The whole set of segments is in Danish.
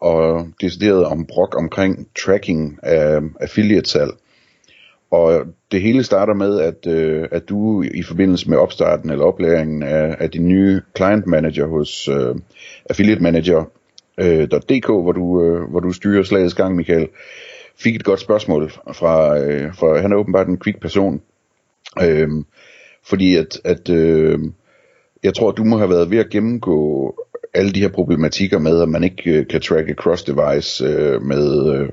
og decideret om brok omkring tracking af affiliate-salg. Og det hele starter med, at, øh, at du i forbindelse med opstarten eller oplæringen af, af din nye client manager hos øh, affiliate manager.dk, øh, hvor, du, øh, hvor du styrer slagets gang, Michael, fik et godt spørgsmål fra, øh, fra han er åbenbart en kvik person, øh, fordi at, at øh, jeg tror, at du må have været ved at gennemgå alle de her problematikker med, at man ikke øh, kan tracke cross-device øh, med, øh,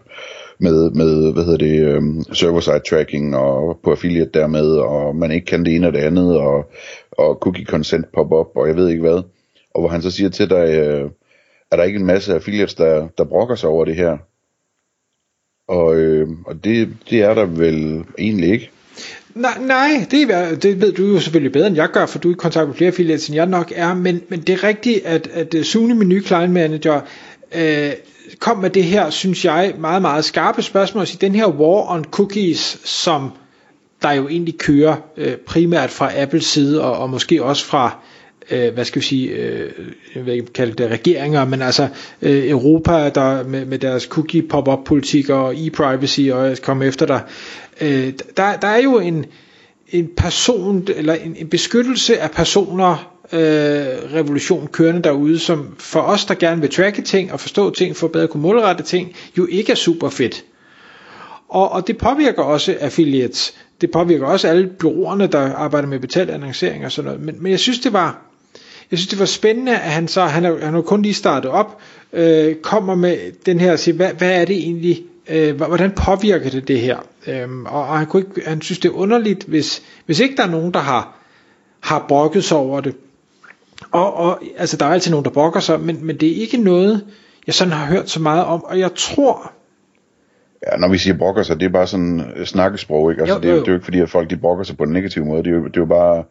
med, med, hvad hedder det, øh, server-side tracking og på affiliate dermed, og man ikke kan det ene og det andet, og, og cookie consent pop-up, og jeg ved ikke hvad. Og hvor han så siger til dig, øh, er der ikke en masse affiliates, der, der brokker sig over det her? Og, øh, og det, det er der vel egentlig ikke. Nej, nej det, er, det ved du jo selvfølgelig bedre end jeg gør, for du er i kontakt med flere affiliates end jeg nok er, men, men det er rigtigt, at, at øh, Sune, min nye client manager øh, kom med det her, synes jeg, meget, meget skarpe spørgsmål. I den her war on cookies, som der jo egentlig kører øh, primært fra Apples side, og, og måske også fra øh, hvad skal vi sige, øh, jeg vil ikke kalde det regeringer, men altså øh, Europa der med, med deres cookie pop-up politik og e-privacy og komme efter dig. Øh, der, der er jo en, en person, eller en, en beskyttelse af personer, øh, revolution kørende derude, som for os, der gerne vil tracke ting og forstå ting, for bedre at kunne målrette ting, jo ikke er super fedt. Og, og det påvirker også affiliates. Det påvirker også alle byråerne, der arbejder med betalt annoncering og sådan noget. Men, men jeg synes, det var, jeg synes, det var spændende, at han så, han har, han har kun lige startet op, øh, kommer med den her og siger, hvad, hvad er det egentlig, øh, hvordan påvirker det det her? Øhm, og, og han, kunne ikke, han synes, det er underligt, hvis, hvis ikke der er nogen, der har, har brokket sig over det. Og, og altså, der er altid nogen, der brokker sig, men, men det er ikke noget, jeg sådan har hørt så meget om, og jeg tror, Ja, når vi siger brokker sig, det er bare sådan snakkesprog, ikke? Altså, jo, jo, jo. Det, er, det er jo ikke fordi, at folk de brokker sig på en negativ måde. Det er jo, det er jo bare,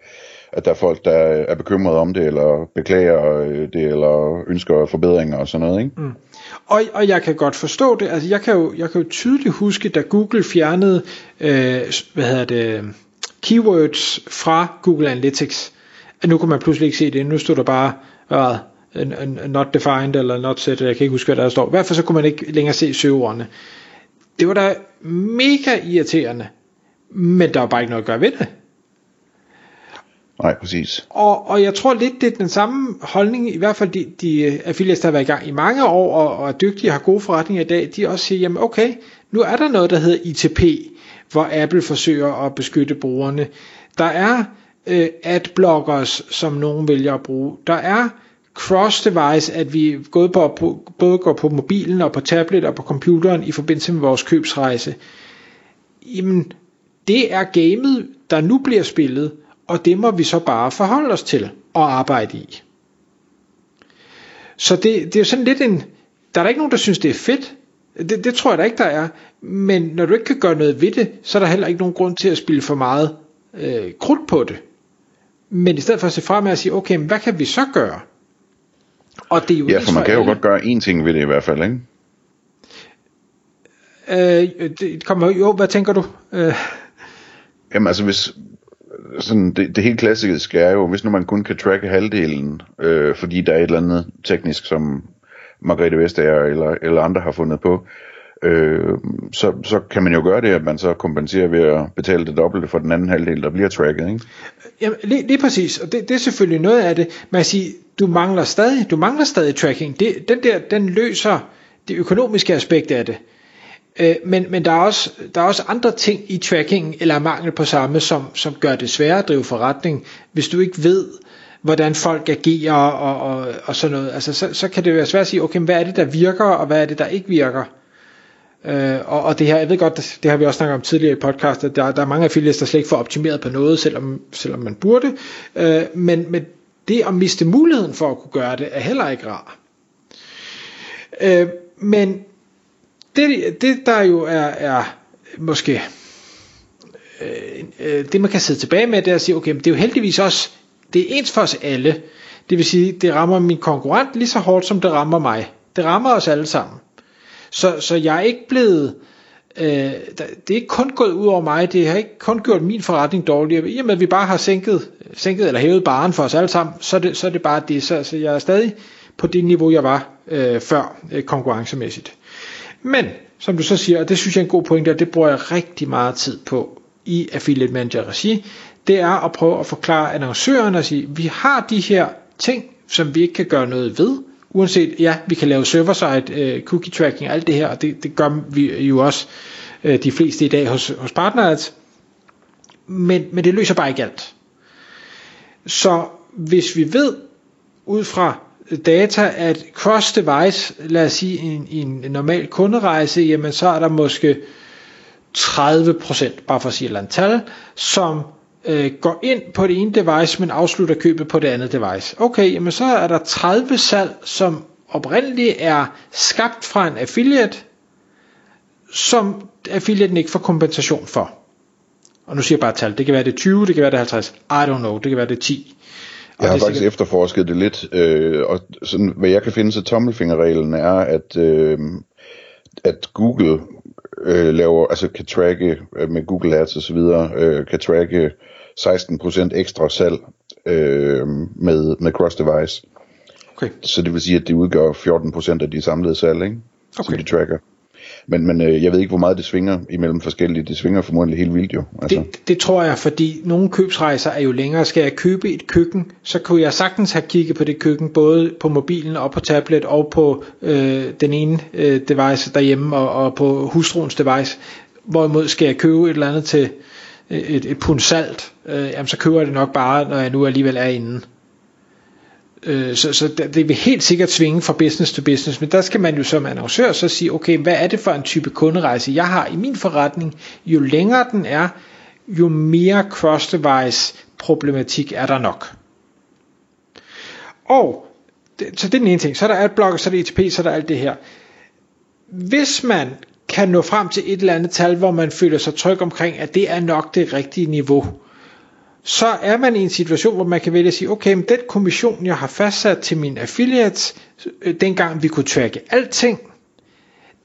at der er folk, der er bekymrede om det, eller beklager øh, det, eller ønsker forbedringer og sådan noget, ikke? Mm. Og, og jeg kan godt forstå det. Altså, jeg kan jo, jeg kan jo tydeligt huske, da Google fjernede, øh, hvad hedder det, keywords fra Google Analytics, at nu kunne man pludselig ikke se det. Nu stod der bare, øh, not defined, eller not set, jeg kan ikke huske, hvad der står. I hvert fald så kunne man ikke længere se søgeordene. Det var da mega irriterende, men der var bare ikke noget at gøre ved det. Nej, præcis. Og, og jeg tror lidt, det er den samme holdning, i hvert fald de, de affiliates, der har været i gang i mange år, og, og er dygtige og har gode forretninger i dag, de også siger, jamen okay, nu er der noget, der hedder ITP, hvor Apple forsøger at beskytte brugerne. Der er øh, adblockers, som nogen vælger at bruge. Der er cross-device, at vi både, på, både går på mobilen og på tablet og på computeren i forbindelse med vores købsrejse. Jamen, det er gamet, der nu bliver spillet, og det må vi så bare forholde os til og arbejde i. Så det, det er jo sådan lidt en, der er der ikke nogen, der synes, det er fedt. Det, det tror jeg da ikke, der er. Men når du ikke kan gøre noget ved det, så er der heller ikke nogen grund til at spille for meget øh, krudt på det. Men i stedet for at se frem og sige, okay, men hvad kan vi så gøre? Og det er jo ja, for man kan jo godt gøre én ting ved det i hvert fald, ikke? Øh, det kommer jo, hvad tænker du? Øh. Jamen altså, hvis, sådan, det, det helt klassiske er jo, hvis nu man kun kan tracke halvdelen, øh, fordi der er et eller andet teknisk, som Margrethe Vestager eller, eller andre har fundet på, øh, så, så kan man jo gøre det, at man så kompenserer ved at betale det dobbelte for den anden halvdel, der bliver tracket, ikke? Jamen, lige, lige præcis, og det, det er selvfølgelig noget af det. Man siger, du mangler stadig, du mangler stadig tracking. Det, den der, den løser det økonomiske aspekt af det. Øh, men, men der, er også, der er også andre ting i tracking, eller mangel på samme, som, som gør det sværere at drive forretning, hvis du ikke ved, hvordan folk agerer og, og, og sådan noget. Altså, så, så kan det være svært at sige, okay, hvad er det, der virker, og hvad er det, der ikke virker. Øh, og, og det her, jeg ved godt, det har vi også snakket om tidligere i podcastet, der, der er mange affiliates, der slet ikke får optimeret på noget, selvom, selvom man burde. Øh, men, men det at miste muligheden for at kunne gøre det, er heller ikke rar. Øh, men det, det der jo er, er måske øh, øh, det man kan sidde tilbage med, det er at sige, okay, men det er jo heldigvis også, det er ens for os alle. Det vil sige, det rammer min konkurrent lige så hårdt, som det rammer mig. Det rammer os alle sammen. Så, så jeg er ikke blevet, øh, det er ikke kun gået ud over mig, det har ikke kun gjort min forretning dårligere. I og med at vi bare har sænket, sænket eller hævet baren for os alle sammen, så er det, så er det bare det. Så, så jeg er stadig på det niveau, jeg var øh, før øh, konkurrencemæssigt. Men, som du så siger, og det synes jeg er en god pointe, og det bruger jeg rigtig meget tid på i Affiliate Manager regi, det er at prøve at forklare annoncøren og sige, vi har de her ting, som vi ikke kan gøre noget ved, uanset, ja, vi kan lave server-side øh, cookie tracking og alt det her, og det, det gør vi jo også øh, de fleste i dag hos, hos partners, men, men det løser bare ikke alt. Så hvis vi ved ud fra data, at cross device, lad os sige en, en normal kunderejse, jamen så er der måske 30%, bare for at sige et eller andet tal, som øh, går ind på det ene device, men afslutter købet på det andet device. Okay, jamen så er der 30 salg, som oprindeligt er skabt fra en affiliate, som affiliaten ikke får kompensation for. Og nu siger jeg bare et tal. Det kan være det 20, det kan være det 50. I don't know. Det kan være det 10. Jeg har faktisk sikkert... efterforsket det lidt, øh, og sådan, hvad jeg kan finde, så tommelfingerreglen er, at, øh, at Google øh, laver, altså kan tracke øh, med Google Ads og så videre, øh, kan tracke 16% ekstra salg øh, med, med cross device. Okay. Så det vil sige, at det udgør 14% af de samlede salg, ikke? Okay. som de tracker. Men, men øh, jeg ved ikke, hvor meget det svinger imellem forskellige. Det svinger formodentlig helt vildt jo. Altså. Det, det tror jeg, fordi nogle købsrejser er jo længere. Skal jeg købe et køkken, så kunne jeg sagtens have kigget på det køkken, både på mobilen og på tablet og på øh, den ene øh, device derhjemme og, og på hustruens device. Hvorimod skal jeg købe et eller andet til øh, et, et pund salt, øh, jamen så køber jeg det nok bare, når jeg nu alligevel er inde. Øh, så, så det vil helt sikkert svinge fra business to business, men der skal man jo som annoncør så sige, okay, hvad er det for en type kunderejse, jeg har i min forretning? Jo længere den er, jo mere cross-device problematik er der nok. Og, så det er den ene ting, så er der adblocker, så er der ETP, så er der alt det her. Hvis man kan nå frem til et eller andet tal, hvor man føler sig tryg omkring, at det er nok det rigtige niveau, så er man i en situation, hvor man kan vælge at sige, okay, men den kommission, jeg har fastsat til min affiliates, øh, dengang vi kunne tracke alting,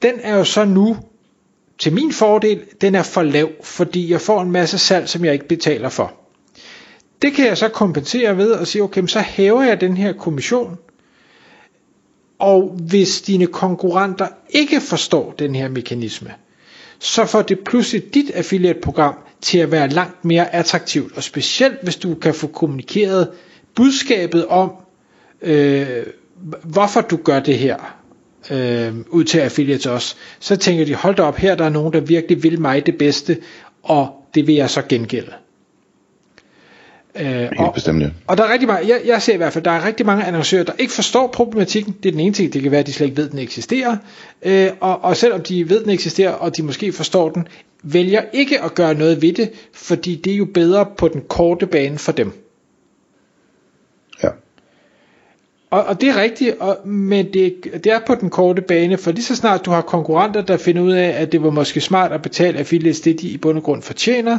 den er jo så nu til min fordel, den er for lav, fordi jeg får en masse salg, som jeg ikke betaler for. Det kan jeg så kompensere ved at sige, okay, så hæver jeg den her kommission, og hvis dine konkurrenter ikke forstår den her mekanisme, så får det pludselig dit affiliate-program til at være langt mere attraktivt, og specielt hvis du kan få kommunikeret budskabet om, øh, hvorfor du gør det her, øh, ud til affiliates også, så tænker de, hold da op, her der er nogen, der virkelig vil mig det bedste, og det vil jeg så gengælde. Øh, Helt og, bestemt, ja. Og der er rigtig mange, jeg, jeg ser i hvert fald, der er rigtig mange annoncører, der ikke forstår problematikken. Det er den ene ting, det kan være, at de slet ikke ved, at den eksisterer. Øh, og, og selvom de ved, at den eksisterer, og de måske forstår den, vælger ikke at gøre noget ved det, fordi det er jo bedre på den korte bane for dem. Ja. Og, og det er rigtigt, og, men det, det er på den korte bane, for lige så snart du har konkurrenter, der finder ud af, at det var måske smart at betale affiliates det, de i bund og grund fortjener,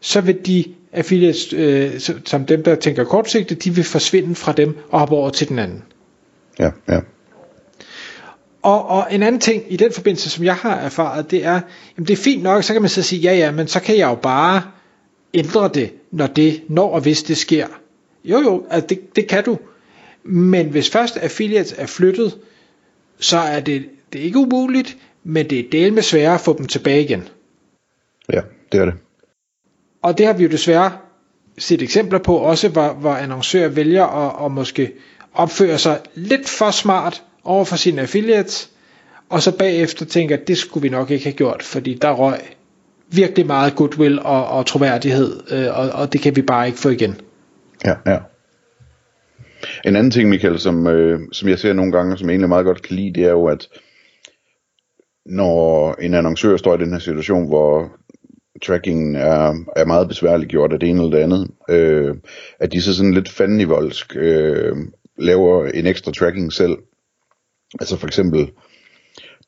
så vil de affiliates, øh, som dem, der tænker kortsigtet, de vil forsvinde fra dem og hoppe over til den anden. Ja, ja. Og, og en anden ting i den forbindelse, som jeg har erfaret, det er, jamen det er fint nok, så kan man så sige, ja ja, men så kan jeg jo bare ændre det, når det, når og hvis det sker. Jo jo, altså det, det kan du. Men hvis først affiliates er flyttet, så er det, det er ikke umuligt, men det er del med sværere at få dem tilbage igen. Ja, det er det. Og det har vi jo desværre set eksempler på, også hvor, hvor annoncører vælger at, at måske opføre sig lidt for smart over for sine affiliates, og så bagefter tænker, at det skulle vi nok ikke have gjort, fordi der røg virkelig meget goodwill og, og troværdighed, øh, og, og det kan vi bare ikke få igen. Ja, ja. En anden ting, Michael, som, øh, som jeg ser nogle gange, som jeg egentlig meget godt kan lide, det er jo, at når en annoncør står i den her situation, hvor trackingen er, er meget besværligt gjort af det ene eller det andet, øh, at de så sådan lidt fandenivoldsk øh, laver en ekstra tracking selv. Altså for eksempel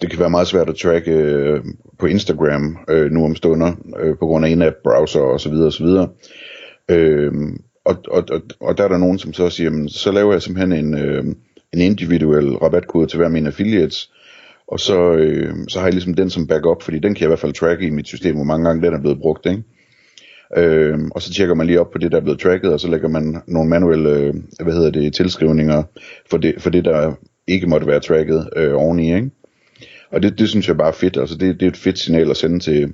det kan være meget svært at tracke øh, på Instagram øh, nu om stunder, øh, på grund af en app, browser og så videre og så videre. Øh, og, og, og, og der er der nogen, som så siger, jamen, så laver jeg simpelthen en, øh, en individuel rabatkode til hver min affiliates, og så, øh, så har jeg ligesom den som backup, fordi den kan jeg i hvert fald tracke i mit system, hvor mange gange den er blevet brugt, ikke? Øh, og så tjekker man lige op på det, der er blevet tracket, og så lægger man nogle manuelle, øh, hvad hedder det, tilskrivninger for det, for det der ikke måtte være tracket øh, oveni, ikke? Og det, det synes jeg bare er fedt, altså det, det er et fedt signal at sende til,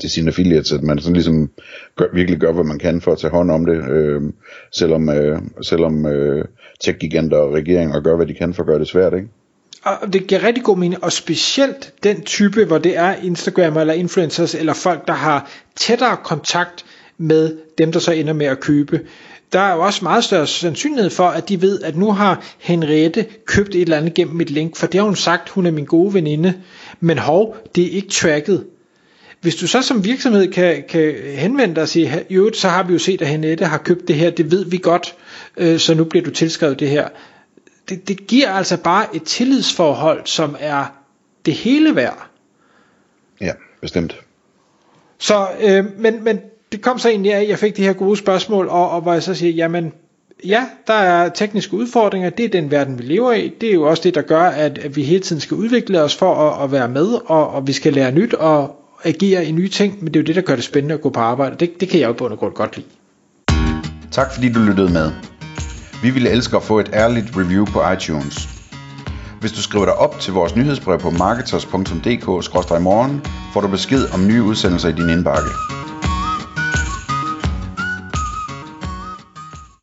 til sine affiliates, at man sådan ligesom gør, virkelig gør, hvad man kan for at tage hånd om det, øh, selvom, øh, selvom øh, tech-giganter og regeringer gør, hvad de kan for at gøre det svært, ikke? Og det giver rigtig god mening, og specielt den type, hvor det er Instagram eller influencers, eller folk, der har tættere kontakt med dem, der så ender med at købe. Der er jo også meget større sandsynlighed for, at de ved, at nu har Henriette købt et eller andet gennem mit link, for det har hun sagt, hun er min gode veninde, men hov, det er ikke tracket. Hvis du så som virksomhed kan, kan henvende dig og sige, jo, så har vi jo set, at Henriette har købt det her, det ved vi godt, øh, så nu bliver du tilskrevet det her det, det giver altså bare et tillidsforhold, som er det hele værd. Ja, bestemt. Så, øh, men, men det kom så egentlig af, at jeg fik de her gode spørgsmål, og, og hvor jeg så siger, jamen, ja, der er tekniske udfordringer, det er den verden, vi lever i, det er jo også det, der gør, at, vi hele tiden skal udvikle os for at, at være med, og, og vi skal lære nyt og agere i nye ting, men det er jo det, der gør det spændende at gå på arbejde, det, det kan jeg jo på grund godt lide. Tak fordi du lyttede med. Vi ville elske at få et ærligt review på iTunes. Hvis du skriver dig op til vores nyhedsbrev på marketers.dk-morgen, får du besked om nye udsendelser i din indbakke.